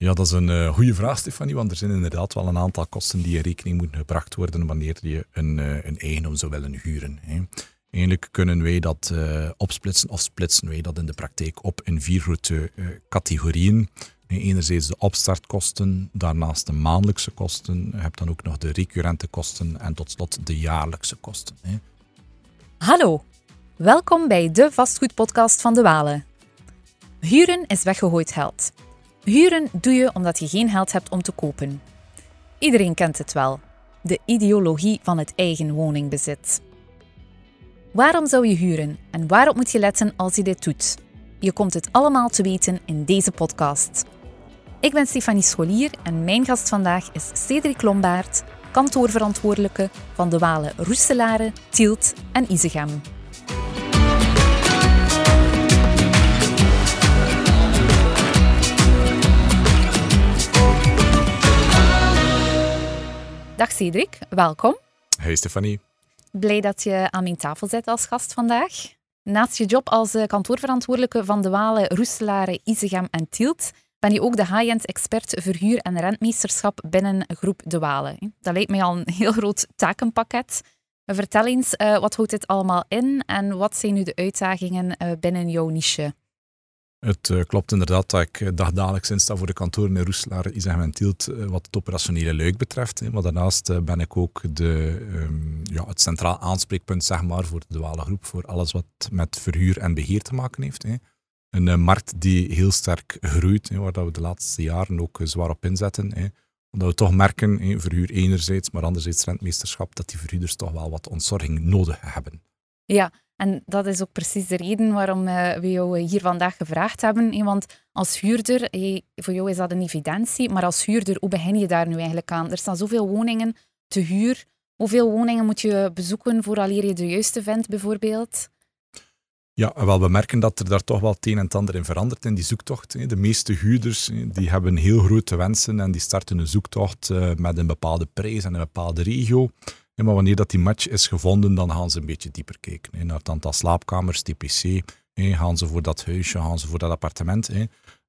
Ja, dat is een uh, goede vraag, Stefanie, want er zijn inderdaad wel een aantal kosten die in rekening moeten gebracht worden wanneer je een, uh, een eigendom zou willen huren. Hè. Eigenlijk kunnen wij dat uh, opsplitsen of splitsen wij dat in de praktijk op in vier grote categorieën. Enerzijds de opstartkosten, daarnaast de maandelijkse kosten, je hebt dan ook nog de recurrente kosten en tot slot de jaarlijkse kosten. Hè. Hallo, welkom bij de vastgoedpodcast van De Walen. Huren is weggegooid geld. Huren doe je omdat je geen geld hebt om te kopen. Iedereen kent het wel. De ideologie van het eigen woningbezit. Waarom zou je huren en waarop moet je letten als je dit doet? Je komt het allemaal te weten in deze podcast. Ik ben Stefanie Scholier en mijn gast vandaag is Cedric Lombaert, kantoorverantwoordelijke van de Walen Roestelaren, Tielt en Isegem. Dag Cedric, welkom. Hey Stefanie. Blij dat je aan mijn tafel zit als gast vandaag. Naast je job als eh, kantoorverantwoordelijke van de Walen, Roeselare, Isegem en Tielt ben je ook de high-end expert verhuur- en rentmeesterschap binnen groep De Walen. Dat lijkt mij al een heel groot takenpakket. Vertel eens, uh, wat houdt dit allemaal in en wat zijn nu de uitdagingen uh, binnen jouw niche? Het uh, klopt inderdaad dat ik dagdagelijks insta voor de kantoren in Roeselaar, Isegem en Tielt wat het operationele luik betreft. Maar daarnaast ben ik ook de, um, ja, het centraal aanspreekpunt zeg maar, voor de Walen groep, voor alles wat met verhuur en beheer te maken heeft. Een markt die heel sterk groeit, waar dat we de laatste jaren ook zwaar op inzetten. Omdat we toch merken, verhuur enerzijds, maar anderzijds rentmeesterschap, dat die verhuurders toch wel wat ontzorging nodig hebben. Ja, en dat is ook precies de reden waarom uh, we jou hier vandaag gevraagd hebben. Want als huurder, voor jou is dat een evidentie, maar als huurder, hoe begin je daar nu eigenlijk aan? Er staan zoveel woningen te huur. Hoeveel woningen moet je bezoeken vooraleer je de juiste vindt, bijvoorbeeld? Ja, wel, we merken dat er daar toch wel het een en het ander in verandert in die zoektocht. De meeste huurders die hebben heel grote wensen en die starten een zoektocht eh, met een bepaalde prijs en een bepaalde regio. Maar wanneer dat die match is gevonden, dan gaan ze een beetje dieper kijken. Naar het aantal slaapkamers, TPC, gaan ze voor dat huisje, gaan ze voor dat appartement.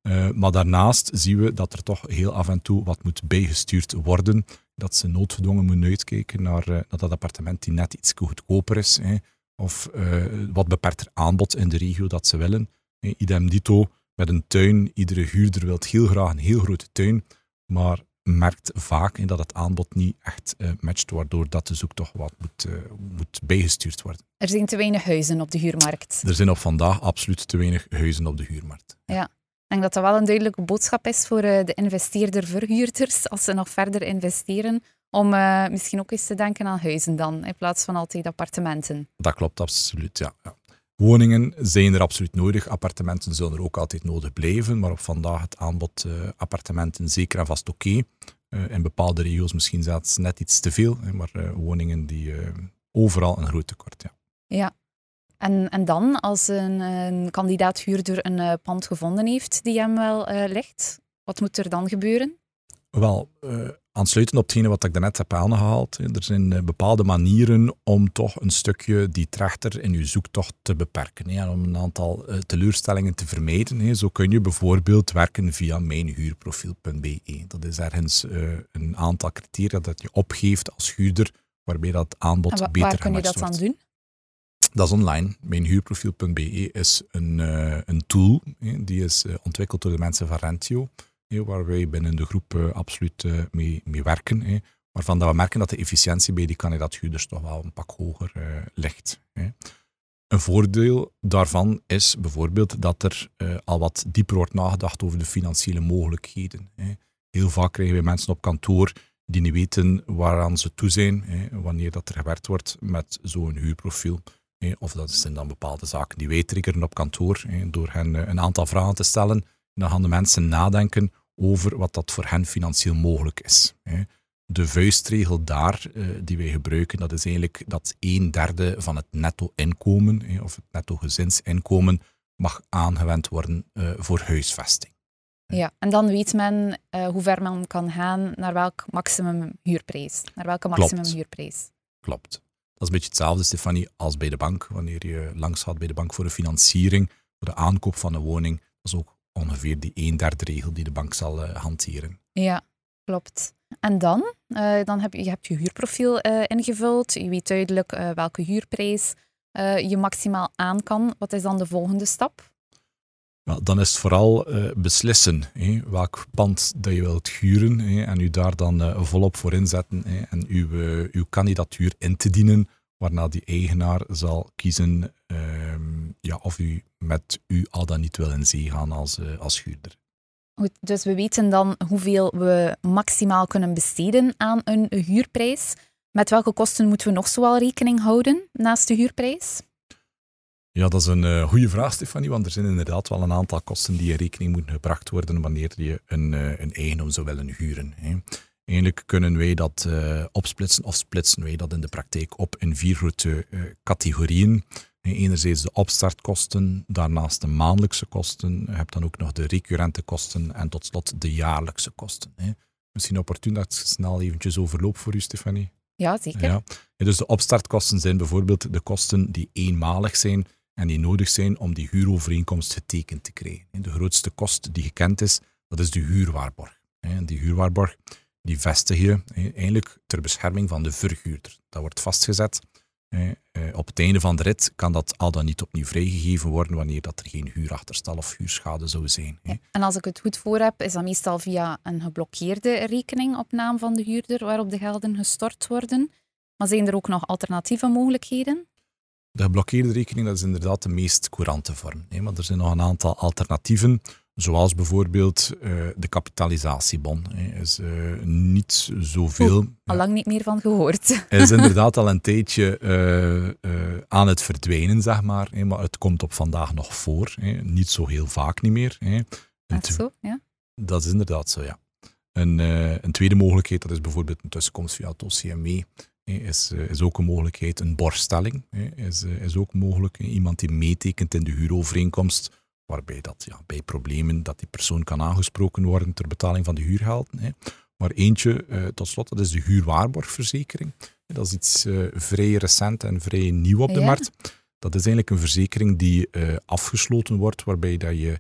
Uh, maar daarnaast zien we dat er toch heel af en toe wat moet bijgestuurd worden. Dat ze noodgedwongen moeten uitkijken naar, uh, naar dat appartement die net iets goedkoper is. Hè. Of uh, wat beperkter aanbod in de regio dat ze willen. Idem dito met een tuin. Iedere huurder wil heel graag een heel grote tuin. Maar merkt vaak dat het aanbod niet echt uh, matcht, waardoor dat de zoektocht wat moet, uh, moet bijgestuurd worden. Er zijn te weinig huizen op de huurmarkt. Er zijn op vandaag absoluut te weinig huizen op de huurmarkt. Ja. Ik denk dat dat wel een duidelijke boodschap is voor uh, de investeerder-verhuurders als ze nog verder investeren, om misschien ook eens te denken aan huizen dan, in plaats van altijd appartementen. Dat klopt absoluut, ja. ja. Woningen zijn er absoluut nodig. Appartementen zullen er ook altijd nodig blijven. Maar op vandaag het aanbod uh, appartementen zeker en vast oké. Okay. Uh, in bepaalde regio's misschien zelfs net iets te veel. Hè, maar uh, woningen die overal een groot tekort. Ja. ja. En, en dan, als een, een kandidaat-huurder een pand gevonden heeft die hem wel ligt, wat moet er dan gebeuren? Wel, aansluitend op hetgene wat ik daarnet heb aangehaald, er zijn eh, bepaalde manieren om toch een stukje die trechter in je zoektocht te beperken. En om een aantal eh, teleurstellingen te vermijden. Zo kun je bijvoorbeeld werken via mijnhuurprofiel.be. Dat is ergens eh, een aantal criteria dat je opgeeft als huurder, waarbij dat aanbod beter wordt. Waar kun je dat dan doen? Dat is online. Mijnhuurprofiel.be is een, een tool, die is ontwikkeld door de mensen van Rentio waar wij binnen de groep uh, absoluut uh, mee, mee, werken. Waarvan dat we merken dat de efficiëntie bij die kandidaathuurders toch wel een pak hoger uh, ligt. Een voordeel daarvan is bijvoorbeeld dat er al wat dieper wordt nagedacht over de financiële mogelijkheden. Heel vaak krijgen we mensen op kantoor die niet weten waaraan ze toe zijn wanneer dat er gewerkt wordt met zo'n huurprofiel. Of dat zijn dan bepaalde zaken die wij triggeren op kantoor door hen een aantal vragen te stellen. Dan gaan de mensen nadenken over wat dat voor hen financieel mogelijk is. De vuistregel daar eh, die wij gebruiken, dat is eigenlijk dat een derde van het netto-inkomen of het netto-gezinsinkomen mag aangewend worden eh, voor huisvesting. Ja, en dan weet men uh, hoe ver men kan gaan naar welk maximum huurprijs. Naar welke maximum Klopt. huurprijs. Klopt. Dat is een beetje hetzelfde, Stefanie, als bij de bank. Wanneer je langs gaat bij de bank voor de financiering, voor de aankoop van een woning, dat is ook ongeveer die een derde regel die de bank zal hanteren. Ja, klopt. En dan? dan heb je, je hebt je huurprofiel ingevuld. Je weet duidelijk welke huurprijs je maximaal aan kan. Wat is dan de volgende stap? dan is het vooral beslissen welk pand dat je wilt huren en u daar dan volop voor inzetten hè, en uw, uw kandidatuur in te dienen waarna die eigenaar zal kiezen ehm, ja, of u met u al dan niet wil in zee gaan als, uh, als huurder. Goed, dus we weten dan hoeveel we maximaal kunnen besteden aan een huurprijs. Met welke kosten moeten we nog zoal rekening houden naast de huurprijs? Ja, dat is een uh, goede vraag, Stefanie, want er zijn inderdaad wel een aantal kosten die in rekening moeten gebracht worden wanneer je een, uh, een eigendom zou willen huren. Hè. Eigenlijk kunnen wij dat uh, opsplitsen of splitsen wij dat in de praktijk op in vier grote categorieën. Enerzijds de opstartkosten, daarnaast de maandelijkse kosten. Je hebt dan ook nog de recurrente kosten en tot slot de jaarlijkse kosten. Misschien opportun dat ik snel eventjes overloop voor u, Stefanie. Ja, zeker. Ja. Dus de opstartkosten zijn bijvoorbeeld de kosten die eenmalig zijn en die nodig zijn om die huurovereenkomst getekend te krijgen. De grootste kost die gekend is, dat is de huurwaarborg. En die huurwaarborg die vestig je eigenlijk ter bescherming van de verhuurder. Dat wordt vastgezet. Eh, op het einde van de rit kan dat al dan niet opnieuw vrijgegeven worden wanneer dat er geen huurachterstal of huurschade zou zijn. En als ik het goed voor heb, is dat meestal via een geblokkeerde rekening op naam van de huurder waarop de gelden gestort worden. Maar zijn er ook nog alternatieve mogelijkheden? De geblokkeerde rekening dat is inderdaad de meest courante vorm. Maar er zijn nog een aantal alternatieven. Zoals bijvoorbeeld uh, de kapitalisatiebon. Hè, is uh, niet zoveel. al lang niet meer van gehoord. is inderdaad al een tijdje uh, aan het verdwijnen, zeg maar. Hè, maar het komt op vandaag nog voor. Hè, niet zo heel vaak niet meer. Hè. Dat zo, ja? Dat is inderdaad zo, ja. Een, een tweede mogelijkheid, dat is bijvoorbeeld een tussenkomst via het OCME. Is, is ook een mogelijkheid. Een borststelling is, is ook mogelijk. Iemand die meetekent in de huurovereenkomst waarbij dat ja, bij problemen dat die persoon kan aangesproken worden ter betaling van de huurgelden. Hè. Maar eentje, uh, tot slot, dat is de huurwaarborgverzekering. Dat is iets uh, vrij recent en vrij nieuw op de markt. Dat is eigenlijk een verzekering die uh, afgesloten wordt, waarbij dat je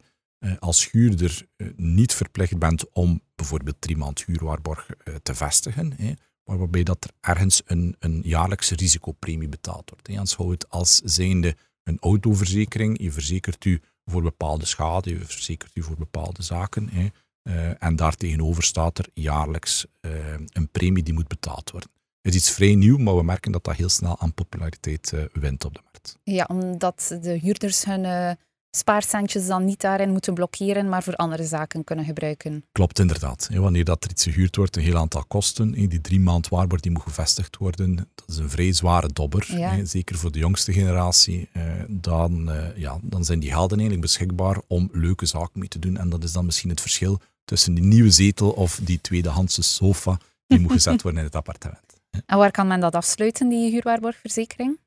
als huurder niet verplicht bent om bijvoorbeeld drie maand huurwaarborg te vestigen, hè, maar waarbij dat er ergens een, een jaarlijkse risicopremie betaald wordt. Hè. Aanschouw het als zijnde een autoverzekering. Je verzekert u voor bepaalde schade, je verzekert u voor bepaalde zaken. Hè. Uh, en daartegenover staat er jaarlijks uh, een premie die moet betaald worden. Het is iets vrij nieuw, maar we merken dat dat heel snel aan populariteit uh, wint op de markt. Ja, omdat de huurders hun spaarcentjes dan niet daarin moeten blokkeren, maar voor andere zaken kunnen gebruiken. Klopt inderdaad. Wanneer dat er iets gehuurd wordt, een heel aantal kosten. Die drie maand waarborg die moet gevestigd worden, dat is een vrij zware dobber. Zeker voor de jongste generatie. Eh, dan, eh, ja, dan zijn die gelden eigenlijk beschikbaar om leuke zaken mee te doen. En dat is dan misschien het verschil tussen die nieuwe zetel of die tweedehandse sofa die moet gezet worden in het appartement. En waar kan men dat afsluiten, die huurwaarborgverzekering?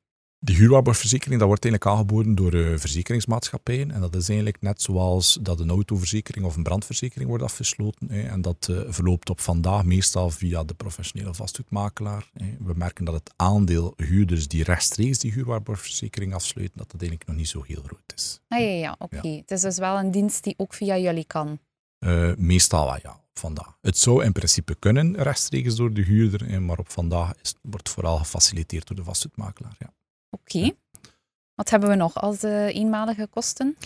De huurwaarborgverzekering dat wordt eigenlijk aangeboden door uh, verzekeringsmaatschappijen. En dat is eigenlijk net zoals dat een autoverzekering of een brandverzekering wordt afgesloten. Hè. En dat uh, verloopt op vandaag meestal via de professionele vastgoedmakelaar. Hè. We merken dat het aandeel huurders die rechtstreeks die huurwaarborgverzekering afsluiten, dat dat eigenlijk nog niet zo heel groot is. Ah ja, ja oké. Het is dus wel een dienst die ook via jullie kan. Uh, meestal wel, ja. Vandaag. Het zou in principe kunnen rechtstreeks door de huurder, maar op vandaag is, wordt vooral gefaciliteerd door de vastgoedmakelaar. Ja. Oké. Wat hebben we nog als uh, eenmalige kosten?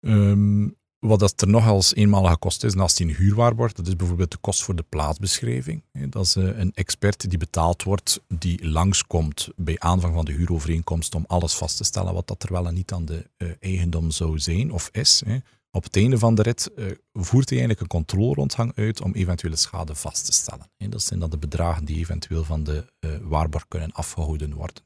Um, wat dat er nog als eenmalige kost is naast die huurwaarborg, dat is bijvoorbeeld de kost voor de plaatsbeschrijving. Dat is uh, een expert die betaald wordt, die langskomt bij aanvang van de huurovereenkomst om alles vast te stellen wat dat er wel en niet aan de uh, eigendom zou zijn of is. Op het einde van de rit voert hij eigenlijk een controlerondgang uit om eventuele schade vast te stellen. Dat zijn dan de bedragen die eventueel van de waarborg kunnen afgehouden worden.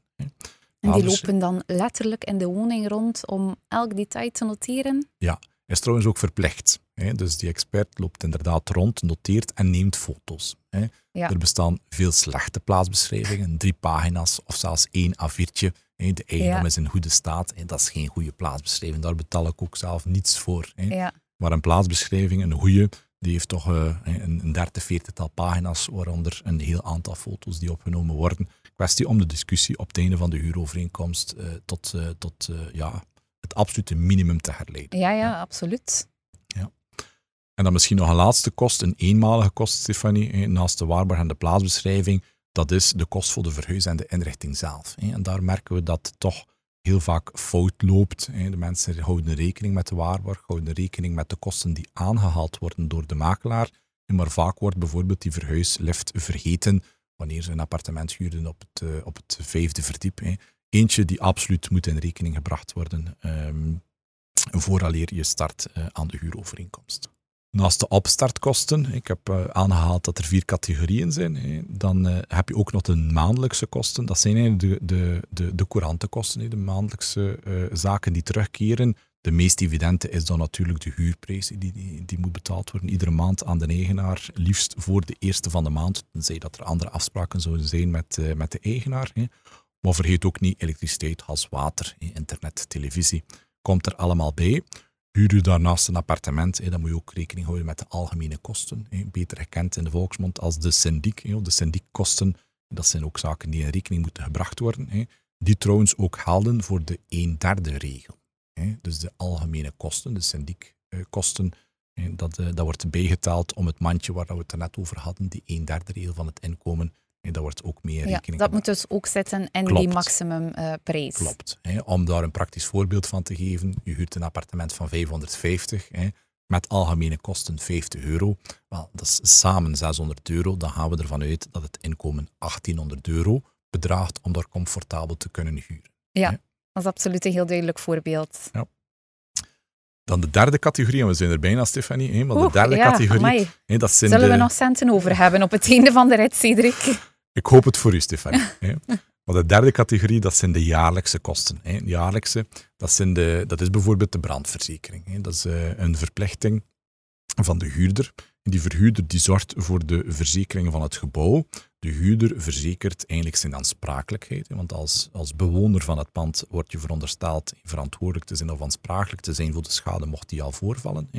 En die lopen dan letterlijk in de woning rond om elk detail te noteren? Ja, is trouwens ook verplicht. Hè. Dus die expert loopt inderdaad rond, noteert en neemt foto's. Hè. Er bestaan veel slechte plaatsbeschrijvingen, drie pagina's of zelfs één A4'tje. De eigendom is in goede staat en dat is geen goede plaatsbeschrijving. Daar betaal ik ook zelf niets voor. Hè. Maar een plaatsbeschrijving, een goede, die heeft toch uh, een, derde, veertigtal pagina's, waaronder een heel aantal foto's die opgenomen worden kwestie om de discussie op het einde van de huurovereenkomst uh, tot, uh, tot uh, ja, het absolute minimum te herleiden. Ja, ja, absoluut. Ja. En dan misschien nog een laatste kost, een eenmalige kost, Stefanie, naast de waarborg en de plaatsbeschrijving. Dat is de kost voor de verhuis en de inrichting zelf. En daar merken we dat toch heel vaak fout loopt. De mensen houden rekening met de waarborg, houden rekening met de kosten die aangehaald worden door de makelaar. Maar vaak wordt bijvoorbeeld die verhuislift vergeten wanneer ze een appartement huurden op het, eh, op het vijfde verdiep. Eentje die absoluut moet in rekening gebracht worden um, vooraleer je start uh, aan de huurovereenkomst. Naast de opstartkosten, ik heb uh, aangehaald dat er vier categorieën zijn, hè, dan heb je ook nog de maandelijkse kosten. Dat zijn de, de, de, de hè, de maandelijkse zaken die terugkeren. De meest evidente is dan natuurlijk de huurprijs, die, die, die, moet betaald worden iedere maand aan de eigenaar, liefst voor de eerste van de maand, tenzij dat er andere afspraken zouden zijn met, met de eigenaar. Hè. Maar vergeet ook niet elektriciteit, gas, water, internet, televisie. Komt er allemaal bij. Huur je daarnaast een appartement, dan moet je ook rekening houden met de algemene kosten. Beter gekend in de volksmond als de syndiek. De syndiekkosten, dat zijn ook zaken die in rekening moeten gebracht worden. Die trouwens ook gelden voor de een derde regel. Dus de algemene kosten, de syndiekkosten, dat, eh, dat wordt bijgeteld om het mandje waar we het er net over hadden, die een derde regel van het inkomen, en dat wordt ook meer rekening Dat moet dus ook zitten in die maximumprijs. Uh, Klopt. Hè. Om daar een praktisch voorbeeld van te geven, je huurt een appartement van 550 hè, met algemene kosten 50 euro. Wel, dat is samen 600 euro. Dan gaan we ervan uit dat het inkomen 1800 euro bedraagt om daar comfortabel te kunnen huren. Ja, dat is absoluut een heel duidelijk voorbeeld. Ja. Dan de derde categorie, en we zijn er bijna, Stefanie. Hè, maar de derde categorie, hè, dat zijn Zullen de... we nog centen over hebben op het einde van de rit, Cedric? Ik hoop het voor u, Stefanie. Maar de derde categorie, dat zijn de jaarlijkse kosten. Jaarlijkse, dat, zijn de, dat is bijvoorbeeld de brandverzekering. Dat is eh, een verplichting van de huurder. Die verhuurder die zorgt voor de verzekering van het gebouw. De huurder verzekert eigenlijk zijn aansprakelijkheid. Want als, als bewoner van het pand word je verondersteld verantwoordelijk te zijn of aansprakelijk te zijn voor de schade mocht die al voorvallen.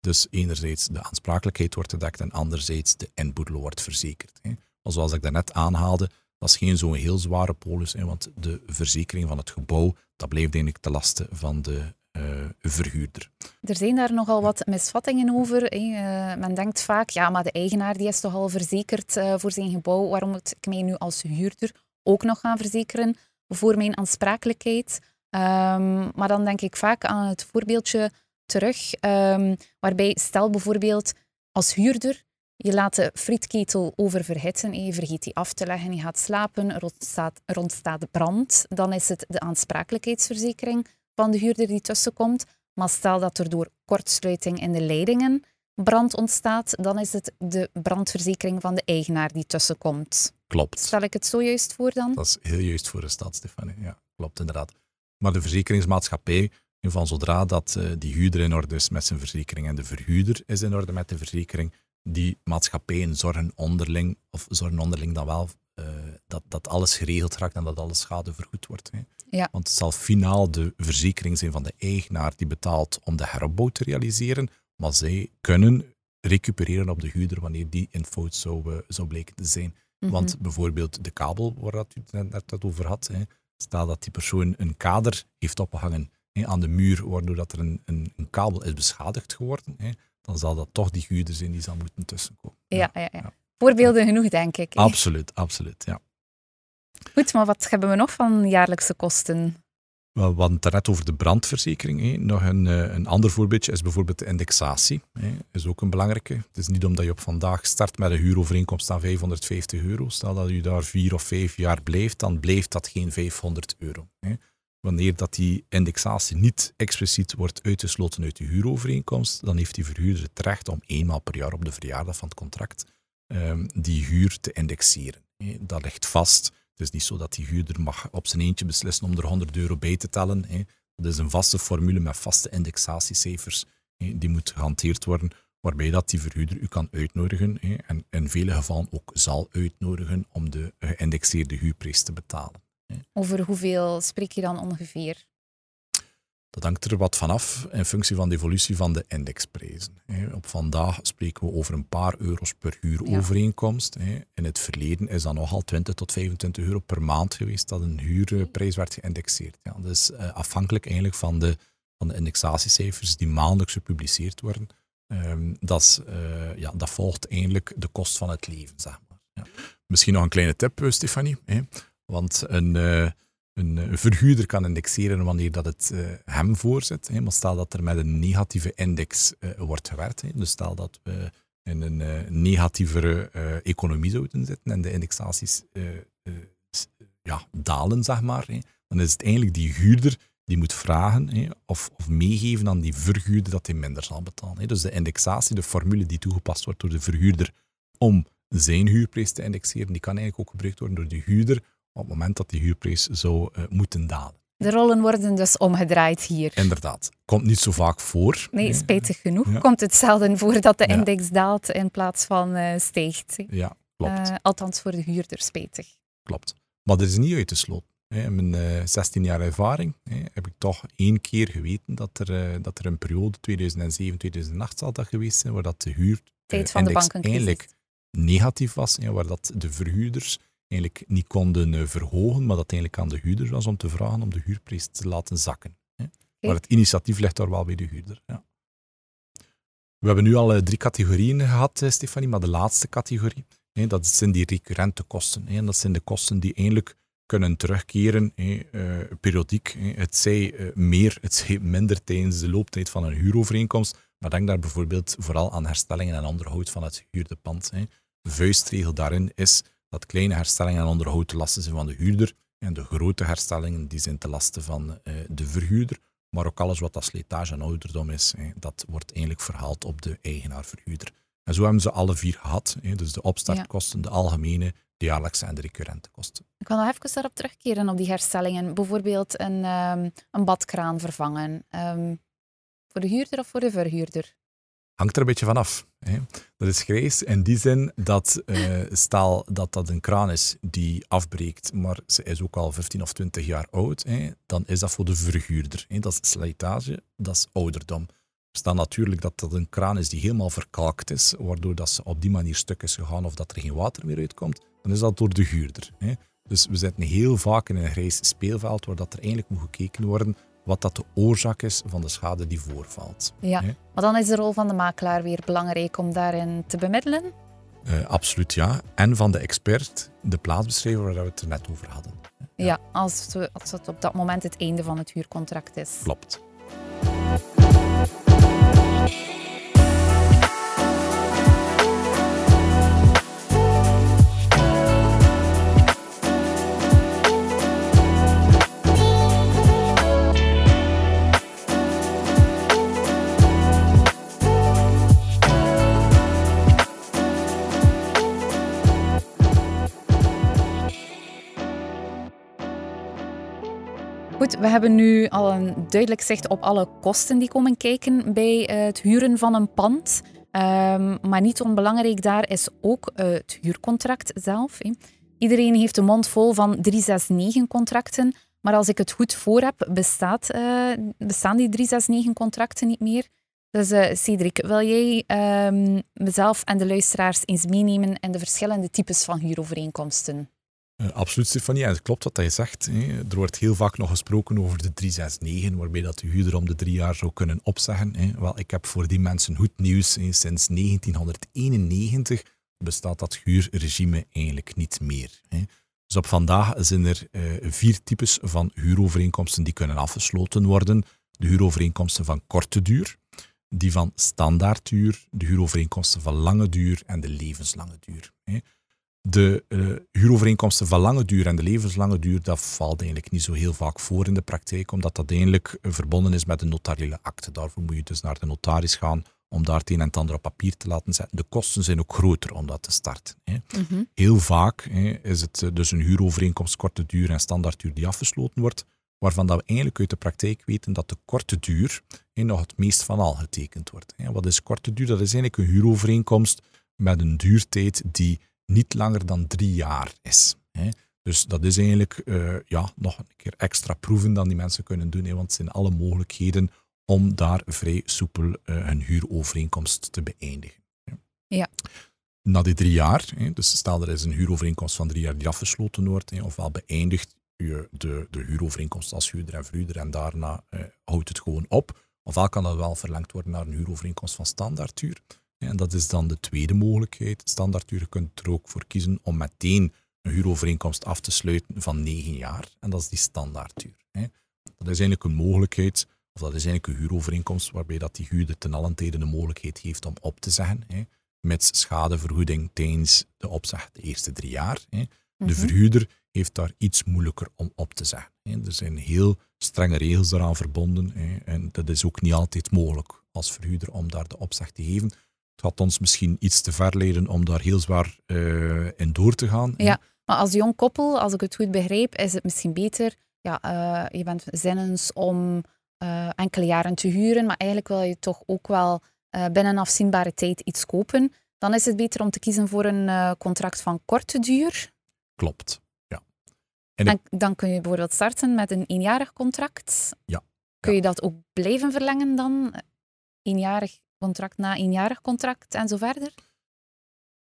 Dus enerzijds de aansprakelijkheid wordt gedekt en anderzijds de inboedel wordt verzekerd. Maar zoals ik daarnet aanhaalde, dat is geen zo'n heel zware polis, hè, want de verzekering van het gebouw, dat blijft eigenlijk te lasten van de verhuurder. Er zijn daar nogal wat misvattingen over. Hè. Uh, men denkt vaak, ja, maar de eigenaar die is toch al verzekerd uh, voor zijn gebouw, waarom moet ik mij nu als huurder ook nog gaan verzekeren voor mijn aansprakelijkheid? Um, maar dan denk ik vaak aan het voorbeeldje terug, um, waarbij stel bijvoorbeeld als huurder je laat de frietketel oververhitten, je vergeet die af te leggen, je gaat slapen, er ontstaat, er ontstaat brand. Dan is het de aansprakelijkheidsverzekering van de huurder die tussenkomt. Maar stel dat er door kortsluiting in de leidingen brand ontstaat, dan is het de brandverzekering van de eigenaar die tussenkomt. Klopt. Stel ik het zo juist voor dan? Dat is heel juist voor de stad, Stefanie. Ja, klopt inderdaad. Maar de verzekeringsmaatschappij, van zodra dat uh, die huurder in orde is met zijn verzekering en de verhuurder is in orde met de verzekering, die maatschappijen zorgen onderling, of zorgen onderling dan wel dat, dat alles geregeld raakt en dat alle schade vergoed wordt. Hè. Ja. Want het zal finaal de verzekering zijn van de eigenaar die betaalt om de heropbouw te realiseren, maar zij kunnen recupereren op de huurder wanneer die in fout zou, uh, zou blijken te zijn. Mhm. Want bijvoorbeeld de kabel waar dat u het net, net over had, hè, stel dat die persoon een kader heeft opgehangen hè, aan de muur, waardoor dat er een, een, een kabel is beschadigd geworden, hè, dan zal dat toch die huurder zijn die zal moeten tussenkomen. Ja, ja, ja. Voorbeelden genoeg, denk ik. Hè? Absoluut, absoluut, ja. Goed, maar wat hebben we nog van jaarlijkse kosten? Wel, we hadden het net over de brandverzekering. Hè. Nog een, eh, een ander voorbeeldje is bijvoorbeeld de indexatie. Dat is ook een belangrijke. Het is niet omdat je op vandaag start met een huurovereenkomst aan 550 euro. Stel dat je daar vier of vijf jaar blijft, dan blijft dat geen 500 euro. Hè wanneer dat die indexatie niet expliciet wordt uitgesloten uit de huurovereenkomst, dan heeft die verhuurder het recht om eenmaal per jaar op de verjaardag van het contract um, die huur te indexeren. Dat ligt vast. Het is niet zo dat die huurder mag op zijn eentje beslissen om er 100 euro bij te tellen. Dat is een vaste formule met vaste indexatiecijfers. Die moet gehanteerd worden, waarbij dat die verhuurder u kan uitnodigen en in vele gevallen ook zal uitnodigen om de geïndexeerde huurprijs te betalen. Over hoeveel spreek je dan ongeveer? Dat hangt er wat vanaf in functie van de evolutie van de indexprijzen. Op vandaag spreken we over een paar euro's per huurovereenkomst. In het verleden is dat nogal 20 tot 25 euro per maand geweest dat een huurprijs werd geïndexeerd. Ja, dat is eh, afhankelijk eigenlijk van de, van de indexatiecijfers die maandelijks gepubliceerd worden. Ehm, dat, is, eh, ja, dat volgt eigenlijk de kost van het leven, zeg maar. Ja. Misschien nog een kleine tip, eh, Stefanie. Want een, een verhuurder kan indexeren wanneer dat het hem voorzet. Maar stel dat er met een negatieve index wordt gewerkt. Dus stel dat we in een negatievere economie zouden zitten en de indexaties ja, dalen, zeg maar. Dan is het eigenlijk die huurder die moet vragen of, meegeven aan die verhuurder dat hij minder zal betalen. Dus de indexatie, de formule die toegepast wordt door de verhuurder om zijn huurprijs te indexeren, die kan eigenlijk ook gebruikt worden door de huurder op het moment dat die huurprijs zou uh, moeten dalen. De rollen worden dus omgedraaid hier. Inderdaad. Komt niet zo vaak voor. Nee, spijtig genoeg. Komt het zelden voor dat de index daalt in plaats van uh, stijgt. Ja, klopt. Uh, althans voor de huurder spijtig. Klopt. Maar dat is niet uitgesloten. In mijn uh, eh, 16 jaar ervaring heb ik toch één keer geweten dat er, uh, dat er een periode, 2007, 2008 zal dat geweest zijn, waar dat de huur Tijd van de eigenlijk negatief was, waar dat de verhuurders eigenlijk niet konden uh, verhogen, maar dat eigenlijk aan de huurder was om te vragen om de huurprijs te laten zakken. Maar het initiatief ligt daar wel bij de huurder. Ja. We hebben nu al drie categorieën gehad, Stefanie, maar de laatste categorie, dat zijn die recurrente kosten. En dat zijn de kosten die eigenlijk kunnen terugkeren, eh, periodiek. Het zij uh, meer, het zij minder tijdens de looptijd van een huurovereenkomst. Maar denk daar bijvoorbeeld vooral aan herstellingen en onderhoud van het gehuurde pand. De vuistregel daarin is dat kleine herstellingen en onderhoud te lasten zijn van de huurder. En de grote herstellingen die zijn te lasten van uh, de verhuurder. Maar ook alles wat dat slijtage en ouderdom is, hè, dat wordt eigenlijk verhaald op de eigenaar-verhuurder. En zo hebben ze alle vier gehad. Hè. Dus de opstartkosten, de algemene, de jaarlijkse en de recurrente kosten. Ik wil nog even daarop terugkeren, op die herstellingen. Bijvoorbeeld een, um, een badkraan vervangen. Um, voor de huurder of voor de verhuurder? Hangt er een beetje vanaf. Hè. Dat is grijs in die zin dat, uh, stel dat dat een kraan is die afbreekt, maar ze is ook al 15 of 20 jaar oud, hè, dan is dat voor de verhuurder. Hè. Dat is slijtage, dat is ouderdom staan natuurlijk dat dat een kraan is die helemaal verkalkt is, waardoor dat ze op die manier stuk is gegaan of dat er geen water meer uitkomt, dan is dat door de huurder. Hè. Dus we zitten heel vaak in een grijs speelveld waar dat er eigenlijk moet gekeken worden wat dat de oorzaak is van de schade die voorvalt. Ja, maar dan is de rol van de makelaar weer belangrijk om daarin te bemiddelen? Uh, absoluut ja. En van de expert, de plaatsbeschrijver waar we het er net over hadden. Ja, ja als, het, als het op dat moment het einde van het huurcontract is. Klopt. We hebben nu al een duidelijk zicht op alle kosten die komen kijken bij eh, het huren van een pand. Um, maar niet onbelangrijk daar is ook uh, het huurcontract zelf. Iedereen heeft de mond vol van 369-contracten. Maar als ik het goed voor heb, bestaat, uh, bestaan die 369-contracten niet meer. Dus uh, Cedric, wil jij um, mezelf en de luisteraars eens meenemen in de verschillende types van huurovereenkomsten? Uh, absoluut, Stefanie. En het klopt wat je zegt. Hè. Er wordt heel vaak nog gesproken over de 369, waarbij dat de huurder om de drie jaar zou kunnen opzeggen. Hè. Wel, ik heb voor die mensen goed nieuws. Hè. Sinds 1991 bestaat dat huurregime eigenlijk niet meer. Hè. Dus op vandaag zijn er uh, vier types van huurovereenkomsten die kunnen afgesloten worden. De huurovereenkomsten van korte duur, die van standaardduur, de huurovereenkomsten van lange duur en de levenslange duur. De uh, huurovereenkomsten van lange duur en de levenslange duur, dat valt eigenlijk niet zo heel vaak voor in de praktijk, omdat dat eigenlijk uh, verbonden is met een notariële akte. Daarvoor moet je dus naar de notaris gaan om daar het een en het ander op papier te laten zetten. De kosten zijn ook groter om dat te starten. Hè. Mhm. Heel vaak hè, is het uh, dus een huurovereenkomst korte duur en standaardduur die afgesloten wordt, waarvan dat we eigenlijk uit de praktijk weten dat de korte duur hè, nog het meest van al getekend wordt. Hè. Wat is korte duur? Dat is eigenlijk een huurovereenkomst met een duurtijd die niet langer dan drie jaar is. Hè. Dus dat is eigenlijk uh, ja, nog een keer extra proeven dan die mensen kunnen doen, hè, want het zijn alle mogelijkheden om daar vrij soepel uh, hun huurovereenkomst te beëindigen. Ja. Na die drie jaar, hè, dus stel er is een huurovereenkomst van drie jaar die afgesloten wordt, hè, ofwel beëindigt je de, de huurovereenkomst als huurder en verhuurder en daarna uh, houdt het gewoon op, Ofwel kan dat wel verlengd worden naar een huurovereenkomst van standaardhuur. En dat is dan de tweede mogelijkheid. Standaardhuur, je kunt er ook voor kiezen om meteen een huurovereenkomst af te sluiten van negen jaar. En dat is die standaardhuur. Dat is eigenlijk een mogelijkheid, of dat is eigenlijk een huurovereenkomst waarbij dat die huurder ten allen tijde de mogelijkheid heeft om op te zeggen. Met schadevergoeding tijdens de opzeg de eerste drie jaar. De mhm. verhuurder heeft daar iets moeilijker om op te zeggen. Er zijn heel strenge regels eraan verbonden en dat is ook niet altijd mogelijk als verhuurder om daar de opzeg te geven. Het gaat ons misschien iets te ver leiden om daar heel zwaar uh, in door te gaan. Ja, maar als jong koppel, als ik het goed begrijp, is het misschien beter. Ja, uh, je bent zinnens om uh, enkele jaren te huren, maar eigenlijk wil je toch ook wel binnen afzienbare tijd iets kopen. Dan is het beter om te kiezen voor een contract van korte duur. Klopt, ja. En, dan kun je bijvoorbeeld starten met een eenjarig contract. Ja. Kun je dat ook blijven verlengen dan? Eenjarig contract na eenjarig contract en zo verder?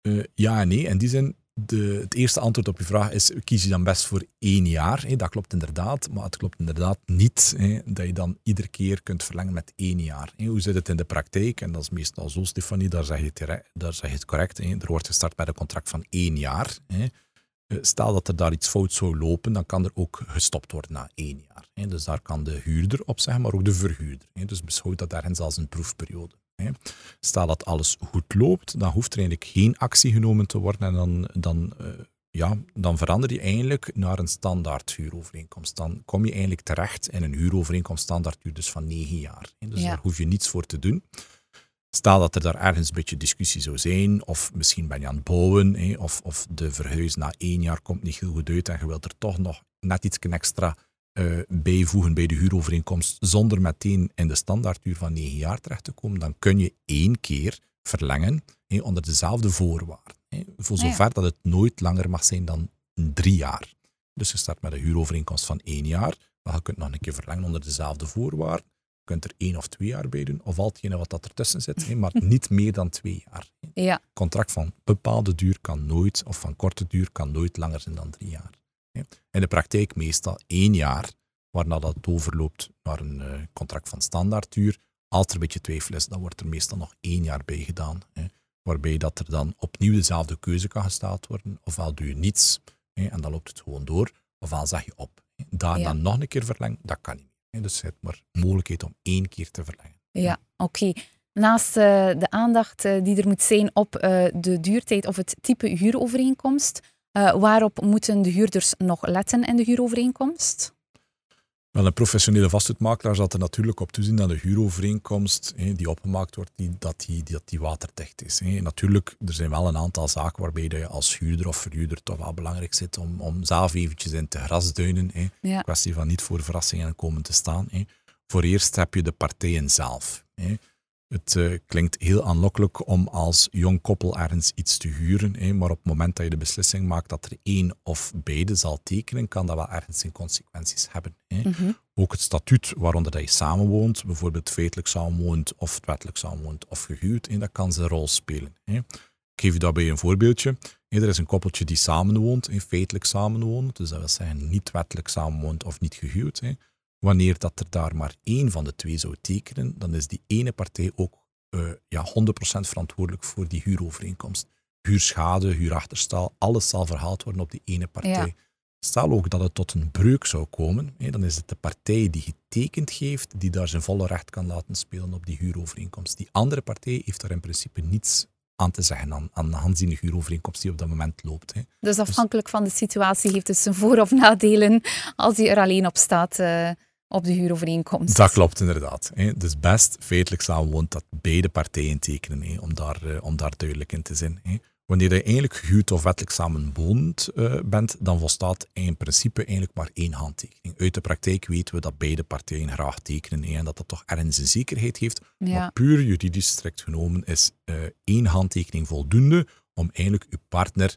Uh, ja en nee. In die zin, de, het eerste antwoord op je vraag is, kies je dan best voor één jaar? Dat klopt inderdaad, maar het klopt inderdaad niet dat je dan iedere keer kunt verlengen met één jaar. Hoe zit het in de praktijk? En dat is meestal zo, Stefanie, daar zeg je het, daar zeg je het correct. Er wordt gestart met een contract van één jaar. Eh, stel dat er daar iets fout zou lopen, dan kan er ook gestopt worden na één jaar. Dus daar kan de huurder op zeggen, maar ook de verhuurder. Dus beschouw dat daarin als een proefperiode. Stel dat alles goed loopt, dan hoeft er eigenlijk geen actie genomen te worden en dan, dan, uh, ja, dan verander je eigenlijk naar een standaard huurovereenkomst. Dan kom je eigenlijk terecht in een huurovereenkomst standaardhuur dus van negen jaar. Dus daar hoef je niets voor te doen. Stel dat er daar ergens een beetje discussie zou zijn, of misschien ben je aan het bouwen, of, of de verhuis na één jaar komt niet heel goed uit en je wilt er toch nog net iets extra uh, bijvoegen bij de huurovereenkomst zonder meteen in de standaardhuur van 9 jaar terecht te komen, dan kun je één keer verlengen onder dezelfde voorwaarden. voor zover dat het nooit langer mag zijn dan drie jaar. Dus je start met een huurovereenkomst van één jaar, maar je kunt nog een keer verlengen onder dezelfde voorwaarden. Je kunt er één of twee jaar bij doen, of al hetgene wat dat ertussen zit, maar niet meer dan twee jaar. Ja. Contract van bepaalde duur kan nooit, of van korte duur kan nooit langer zijn dan drie jaar. In de praktijk meestal één jaar, waarna dat overloopt naar een uh, contract van standaardduur. Als er een beetje twijfel is, dan wordt er meestal nog één jaar bij gedaan. Waarbij dat er dan opnieuw dezelfde keuze kan gesteld worden. Ofwel doe je niets en dan loopt het gewoon door, ofwel zeg je op. Daar dan nog een keer verlengen, dat kan niet. Dus je hebt maar mogelijkheid om één keer te verlengen. Ja, oké. Naast uh, de aandacht uh, die er moet zijn op de duurtijd of het type huurovereenkomst, uh, waarop moeten de huurders nog letten in de huurovereenkomst? Wel, een professionele vastgoedmakelaar zal er natuurlijk op toezien dat de huurovereenkomst die opgemaakt wordt, die, dat, die, dat die waterdicht is. Natuurlijk, er zijn wel een aantal zaken waarbij je als huurder of verhuurder toch wel belangrijk zit om, om zelf eventjes in te grasduinen. Kwestie van niet voor verrassingen komen te staan. Voor eerst heb je de partijen zelf. Het uh, klinkt heel aanlokkelijk om als jong koppel ergens iets te huren, hè, maar op het moment dat je de beslissing maakt dat er één of beide zal tekenen, kan dat wel ergens zijn consequenties hebben. Hè. Mhm. Ook het statuut waaronder dat je samenwoont, bijvoorbeeld feitelijk samenwoont of wettelijk samenwoont of gehuwd, hè, dat kan zijn rol spelen. Hè. Ik geef je daarbij een voorbeeldje. Er is een koppeltje die samenwoont, feitelijk samenwoont, dus dat wil zeggen niet wettelijk samenwoont of niet gehuwd. Wanneer dat er daar maar één van de twee zou tekenen, dan is die ene partij ook uh, ja, 100% verantwoordelijk voor die huurovereenkomst. Huurschade, huurachterstal, alles zal verhaald worden op die ene partij. Stel ook dat het tot een breuk zou komen, hè, dan is het de partij die getekend heeft, die daar zijn volle recht kan laten spelen op die huurovereenkomst. Die andere partij heeft daar in principe niets aan te zeggen aan, aan de aanzienige huurovereenkomst die op dat moment loopt. Hè. Dus afhankelijk van de situatie heeft het zijn voor- of nadelen als hij er alleen op staat. Uh op de huurovereenkomst. Dat klopt inderdaad. Dus best feitelijk samenwoont dat beide partijen tekenen, om, daar, eh, om daar duidelijk in te zijn. Wanneer je eigenlijk gehuwd of wettelijk samenwoond uh, bent, dan volstaat in principe eigenlijk maar één handtekening. Uit de praktijk weten we dat beide partijen graag tekenen en dat dat toch ergens een zekerheid heeft. Maar puur juridisch strikt genomen is uh, één handtekening voldoende om eigenlijk uw partner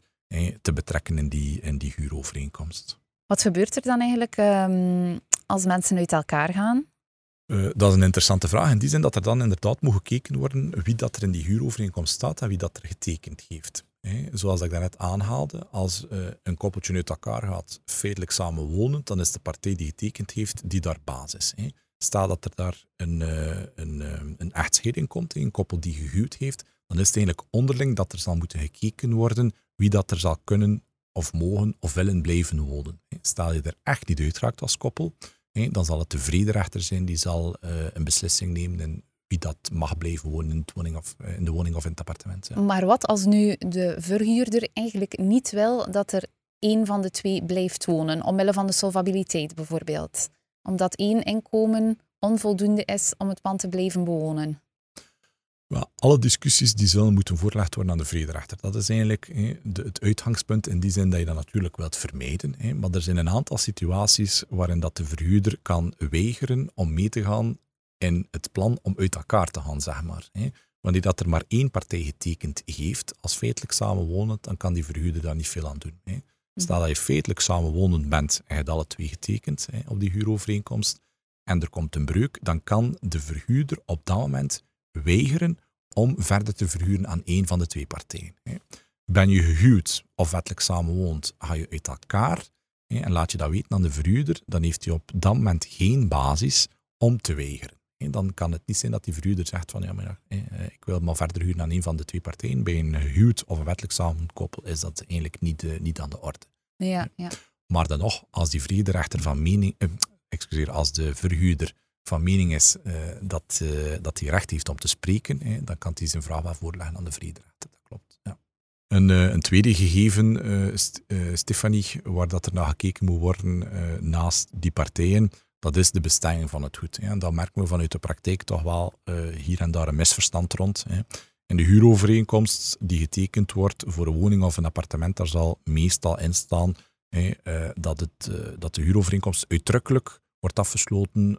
te betrekken in die, in die huurovereenkomst. Wat gebeurt er dan eigenlijk um, als mensen uit elkaar gaan? Uh, dat is een interessante vraag. In die zin dat er dan inderdaad moet gekeken worden wie dat er in die huurovereenkomst staat en wie dat er getekend heeft. He, zoals ik daarnet aanhaalde, als uh, een koppeltje uit elkaar gaat feitelijk samen wonen, dan is de partij die getekend heeft, die daar basis. Stel dat er daar een, een, een echtscheiding komt, een koppel die gehuwd heeft, dan is het eigenlijk onderling dat er zal moeten gekeken worden wie dat er zal kunnen of mogen of willen blijven wonen. Stel je er echt niet uitraakt als koppel, dan zal het de vrederechter zijn die zal een beslissing nemen en wie dat mag blijven wonen in, woning of, in de woning of in het appartement. Maar wat als nu de verhuurder eigenlijk niet wil dat er één van de twee blijft wonen, omwille van de solvabiliteit bijvoorbeeld? Omdat één inkomen onvoldoende is om het pand te blijven bewonen? Alle discussies die zullen moeten voorgelegd worden aan de vrederechter. Dat is eigenlijk de, het uitgangspunt in die zin dat je dat natuurlijk wilt vermijden. Maar er zijn een aantal situaties waarin dat de verhuurder kan weigeren om mee te gaan in het plan om uit elkaar te gaan, zeg maar. Wanneer dat er maar één partij getekend heeft als feitelijk samenwonend, dan kan die verhuurder daar niet veel aan doen. Stel dat je feitelijk samenwonend bent en je hebt alle twee getekend op die huurovereenkomst en er komt een breuk, dan kan de verhuurder op dat moment weigeren om verder te verhuren aan één van de twee partijen. Ben je gehuwd of wettelijk samenwoont, ga je uit elkaar en laat je dat weten aan de verhuurder, dan heeft hij op dat moment geen basis om te weigeren. Dan kan het niet zijn dat die verhuurder zegt van ja, maar ik wil maar verder huren aan een van de twee partijen. Bij een gehuwd of een wettelijk samenkoppel is dat eigenlijk niet, eh, niet aan de orde. Ja, ja. Maar dan nog, als die vrederechter van mening, eh, excuseer, als de verhuurder van mening is uh, dat, uh, dat hij recht heeft om te spreken, hè, dan kan hij zijn vraag wel voorleggen aan de vrederechter. Dat klopt. Ja. Een, uh, een tweede gegeven, St Stefanie, waar dat er naar gekeken moet worden naast die partijen, dat is de bestemming van het goed. Hè. En dat merken we vanuit de praktijk toch wel hier en daar een misverstand rond. Hè. In de huurovereenkomst die getekend wordt voor een woning of een appartement, daar zal meestal in staan dat, het, dat de huurovereenkomst uitdrukkelijk wordt afgesloten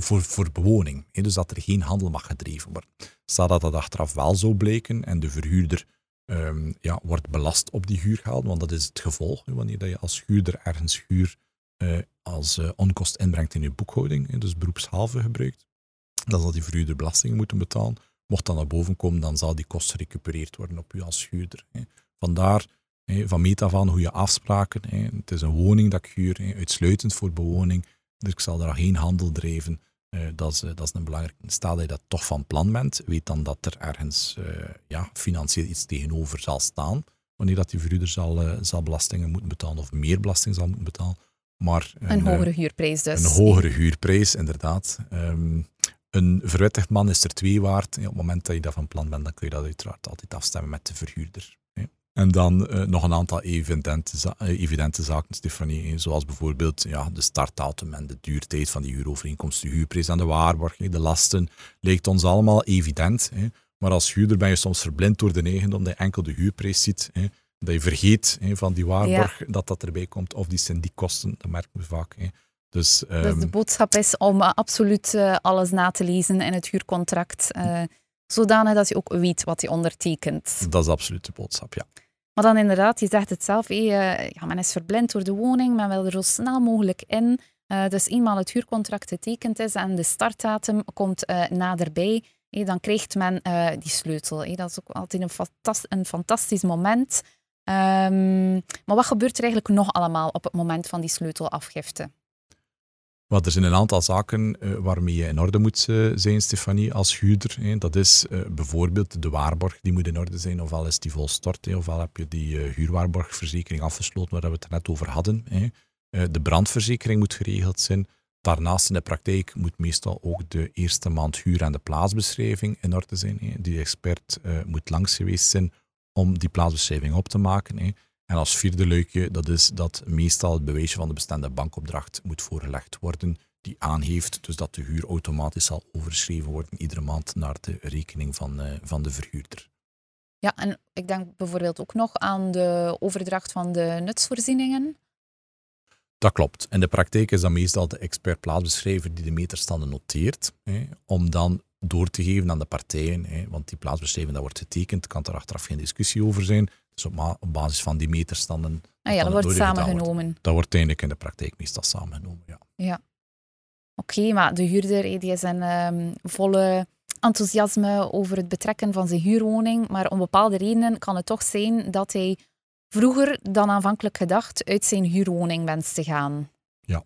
voor, voor bewoning. Dus dat er geen handel mag gedreven worden. Stel dat dat achteraf wel zou blijken en de verhuurder um, ja, wordt belast op die huur gehaald, want dat is het gevolg. Wanneer dat je als huurder ergens huur uh, als uh, onkost inbrengt in je boekhouding, dus beroepshalve gebruikt, dan zal die verhuurder belastingen moeten betalen. Mocht dat naar boven komen, dan zal die kost gerecupereerd worden op u als huurder. Vandaar van meet af aan goede afspraken. Het is een woning dat ik huur, uitsluitend voor bewoning. Dus ik zal daar geen handel drijven. Uh, dat, is, dat is een belangrijk. Stel dat je dat toch van plan bent, weet dan dat er ergens uh, ja, financieel iets tegenover zal staan. Wanneer dat die verhuurder zal, uh, zal belastingen moeten betalen of meer belasting zal moeten betalen. Maar een, een hogere huurprijs dus. Een hogere huurprijs, inderdaad. Um, een verwittigd man is er twee waard. Op het moment dat je dat van plan bent, dan kun je dat uiteraard altijd afstemmen met de verhuurder. En dan uh, nog een aantal evidente, za uh, evidente zaken, Stefanie, zoals bijvoorbeeld ja, de startdatum en de duurtijd van die huurovereenkomst, de huurprijs aan de waarborg, de lasten, lijkt ons allemaal evident. Hè. Maar als huurder ben je soms verblind door de eigendom dat je enkel de huurprijs ziet. Hè. Dat je vergeet hè, van die waarborg ja. dat dat erbij komt, of die syndiekkosten, dat merken we vaak. Hè. Dus, um, dus de ehm, boodschap is om uh, absoluut alles na te lezen in het huurcontract, zodanig dat je ook weet wat je ondertekent. Dat is absoluut de boodschap, ja. Maar dan inderdaad, je zegt het zelf, ja, men is verblind door de woning, men wil er zo snel mogelijk in. Uh, dus eenmaal het huurcontract getekend is en de startdatum komt uh, naderbij, dan krijgt men die sleutel. Dat is ook altijd een, een fantastisch moment. Um, maar wat gebeurt er eigenlijk nog allemaal op het moment van die sleutelafgifte? Er zijn een aantal zaken uh, waarmee je in orde moet uh, zijn, Stefanie, als huurder. Dat is uh, bijvoorbeeld de waarborg, die moet in orde zijn. Ofwel is die volstort, ofwel heb je die huurwaarborgverzekering afgesloten, waar we het net over hadden. De brandverzekering moet geregeld zijn. Daarnaast in de praktijk moet meestal ook de eerste maand huur en de plaatsbeschrijving in orde zijn. Die expert moet langs geweest zijn om die plaatsbeschrijving op te maken. En als vierde leukje, dat is dat meestal het bewijsje van de bestaande bankopdracht moet voorgelegd worden, die aangeeft dus dat de huur automatisch zal overschreven worden iedere maand naar de rekening van, uh, van de verhuurder. Ja, en ik denk bijvoorbeeld ook nog aan de overdracht van de nutsvoorzieningen. Dat klopt. In de praktijk is dat meestal de expert-plaatsbeschrijver die de meterstanden noteert, hè, om dan door te geven aan de partijen. Hè, want die plaatsbeschrijving dat wordt getekend, kan er achteraf geen discussie over zijn. Dus op, op basis van die meterstanden. Ah ja, dat wordt samengenomen. Dat wordt eigenlijk in de praktijk meestal samengenomen, ja. Ja. Oké, okay, maar de huurder die is een um, volle enthousiasme over het betrekken van zijn huurwoning, maar om bepaalde redenen kan het toch zijn dat hij vroeger dan aanvankelijk gedacht uit zijn huurwoning wenst te gaan. Ja.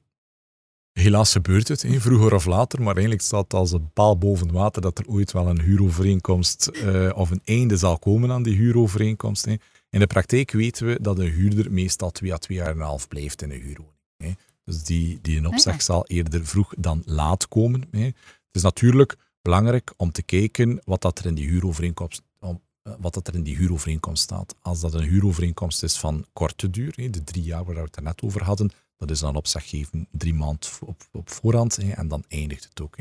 Helaas gebeurt het, vroeger of later, maar eigenlijk staat als een paal boven water dat er ooit wel een huurovereenkomst uh, of een einde zal komen aan die huurovereenkomst. In de praktijk weten we dat een huurder meestal twee à twee jaar en een half blijft in een huurwoning. Hè. Dus die, die in opzeg zal eerder vroeg dan laat komen. Hè. Het is natuurlijk belangrijk om te kijken wat dat er in die huurovereenkomst eh, wat dat er in die huurovereenkomst staat. Als dat een huurovereenkomst is van korte duur, de drie jaar waar we het net over hadden, dat is dan opzeggeven drie maanden op, op voorhand en dan eindigt het ook.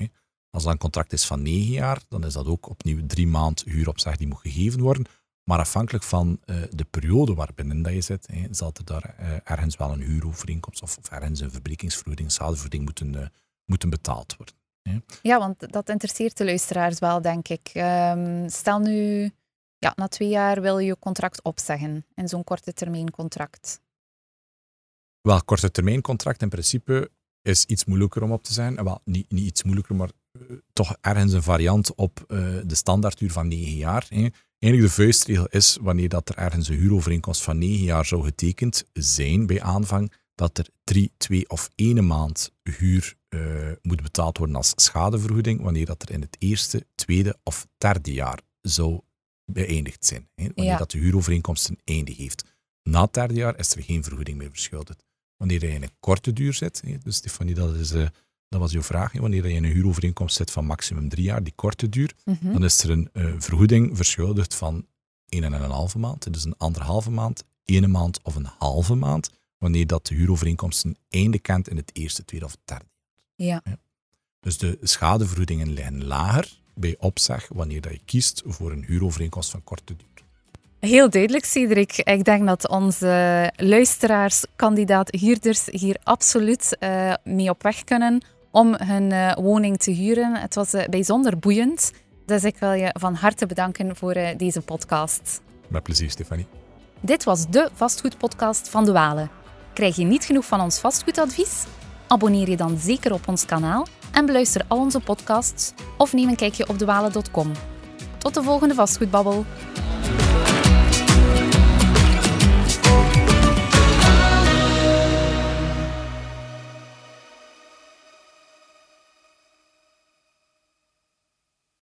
Als dat een contract is van negen jaar, dan is dat ook opnieuw drie maanden huuropzeg die moet gegeven worden. Maar afhankelijk van uh, de periode waarbinnen dat je zit, hè, zal er daar uh, ergens wel een huurovereenkomst of, of ergens een verbrekingsvergoeding, schadevergoeding moeten, uh, moeten betaald worden. Hè. Ja, want dat interesseert de luisteraars wel, denk ik. Um, stel nu ja, na twee jaar wil je je contract opzeggen in zo'n korte termijn contract. Wel, korte termijn contract in principe is iets moeilijker om op te zijn. Wel, niet, niet iets moeilijker, maar toch ergens een variant op de standaarduur van negen jaar. Hè. Eigenlijk de vuistregel is, wanneer dat er ergens een huurovereenkomst van negen jaar zou getekend zijn bij aanvang, dat er drie, twee of één maand huur uh, moet betaald worden als schadevergoeding, wanneer dat er in het eerste, tweede of derde jaar zou beëindigd zijn. Hè, wanneer ja. dat de huurovereenkomst een einde heeft. Na het derde jaar is er geen vergoeding meer verschuldigd. Wanneer je in een korte duur zit, hè, dus Stefanie, dat, is, uh, dat was jouw vraag, hè, wanneer je in een huurovereenkomst zit van maximum drie jaar, die korte duur, mm -hmm. dan is er een uh, vergoeding verschuldigd van een en een halve maand, dus een anderhalve maand, één maand of een halve maand, wanneer dat de huurovereenkomst een einde kent in het eerste, tweede of derde jaar. Ja. Dus de schadevergoedingen liggen lager bij opzeg wanneer dat je kiest voor een huurovereenkomst van korte duur. Heel duidelijk, Cedric. Ik denk dat onze luisteraars, kandidaat huurders hier absoluut uh, mee op weg kunnen om hun uh, woning te huren. Het was uh, bijzonder boeiend. Dus ik wil je van harte bedanken voor deze podcast. Met plezier, Stefanie. Dit was de vastgoedpodcast van de Walen. Krijg je niet genoeg van ons vastgoedadvies? Abonneer je dan zeker op ons kanaal en beluister al onze podcasts of neem een kijkje op dewalen.com. Tot de volgende vastgoedbabbel.